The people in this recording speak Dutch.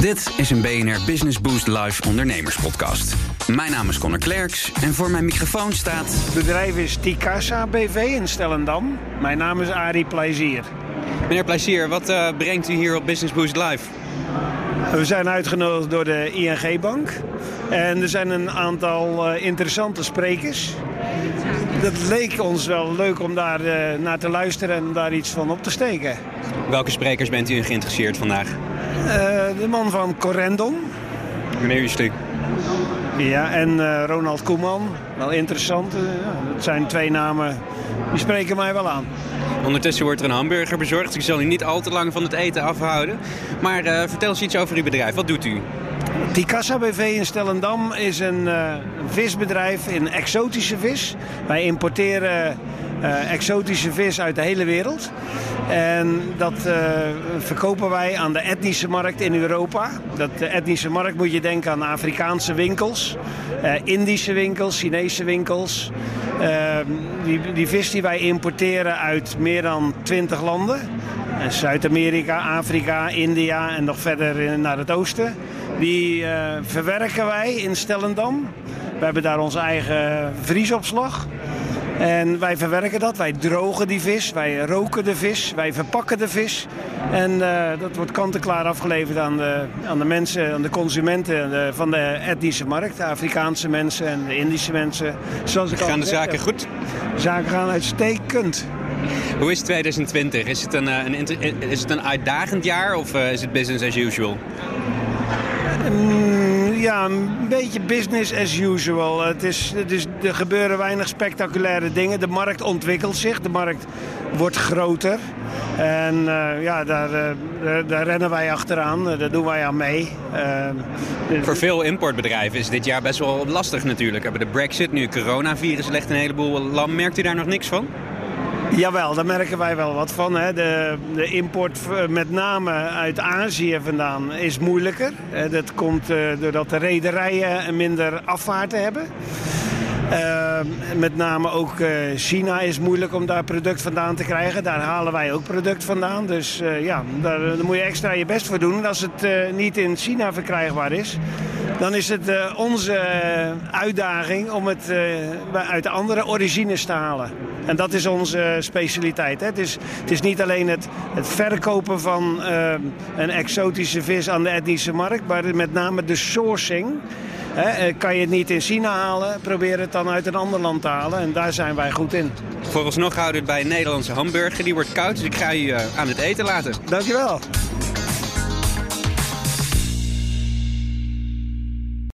Dit is een BNR Business Boost Live ondernemerspodcast. Mijn naam is Connor Klerks en voor mijn microfoon staat... Het bedrijf is Tikasa BV in Stellendam. Mijn naam is Arie Plezier. Meneer Plezier, wat uh, brengt u hier op Business Boost Live? We zijn uitgenodigd door de ING-bank. En er zijn een aantal uh, interessante sprekers. Dat leek ons wel leuk om daar uh, naar te luisteren en daar iets van op te steken. Welke sprekers bent u in geïnteresseerd vandaag? Uh, de man van Corendon. Meneer Ustuk. Ja, en uh, Ronald Koeman. Wel interessant. Uh, ja, dat zijn twee namen die spreken mij wel aan. Ondertussen wordt er een hamburger bezorgd. Ik zal u niet al te lang van het eten afhouden. Maar uh, vertel eens iets over uw bedrijf. Wat doet u? Tikassa BV in Stellendam is een uh, visbedrijf in exotische vis. Wij importeren uh, exotische vis uit de hele wereld. En dat verkopen wij aan de etnische markt in Europa. Dat de etnische markt moet je denken aan Afrikaanse winkels, Indische winkels, Chinese winkels. Die, die vis die wij importeren uit meer dan 20 landen. Zuid-Amerika, Afrika, India en nog verder naar het oosten. Die verwerken wij in Stellendam. We hebben daar onze eigen vriesopslag. En wij verwerken dat, wij drogen die vis, wij roken de vis, wij verpakken de vis. En uh, dat wordt kant-en-klaar afgeleverd aan de, aan de mensen, aan de consumenten de, van de etnische markt. De Afrikaanse mensen en de Indische mensen. Zoals ik gaan de zaken heb. goed? De zaken gaan uitstekend. Hoe is 2020? Is het een, een, is het een uitdagend jaar of is het business as usual? Mm, ja, een beetje business as usual. Het is, het is, er gebeuren weinig spectaculaire dingen. De markt ontwikkelt zich, de markt wordt groter. En uh, ja, daar, uh, daar, rennen wij achteraan, daar doen wij aan mee. Voor veel importbedrijven is dit jaar best wel lastig natuurlijk. Hebben de brexit, nu coronavirus legt een heleboel lam. Merkt u daar nog niks van? Jawel, daar merken wij wel wat van. Hè. De, de import met name uit Azië vandaan is moeilijker. Dat komt doordat de rederijen minder afvaarten hebben. Uh, met name ook uh, China is moeilijk om daar product vandaan te krijgen. Daar halen wij ook product vandaan. Dus ja, daar, moet je extra je best voor doen. En als het niet in China verkrijgbaar is, dan is het onze uitdaging om het uit andere origines te halen. En dat is onze specialiteit. Hè. Het, is, het is niet alleen het, het verkopen van een exotische vis aan de etnische markt, maar met name de sourcing. He, kan je het niet in China halen, probeer het dan uit een ander land te halen. En daar zijn wij goed in. Vooralsnog houden we het bij een Nederlandse hamburger. Die wordt koud, dus ik ga je aan het eten laten. Dankjewel.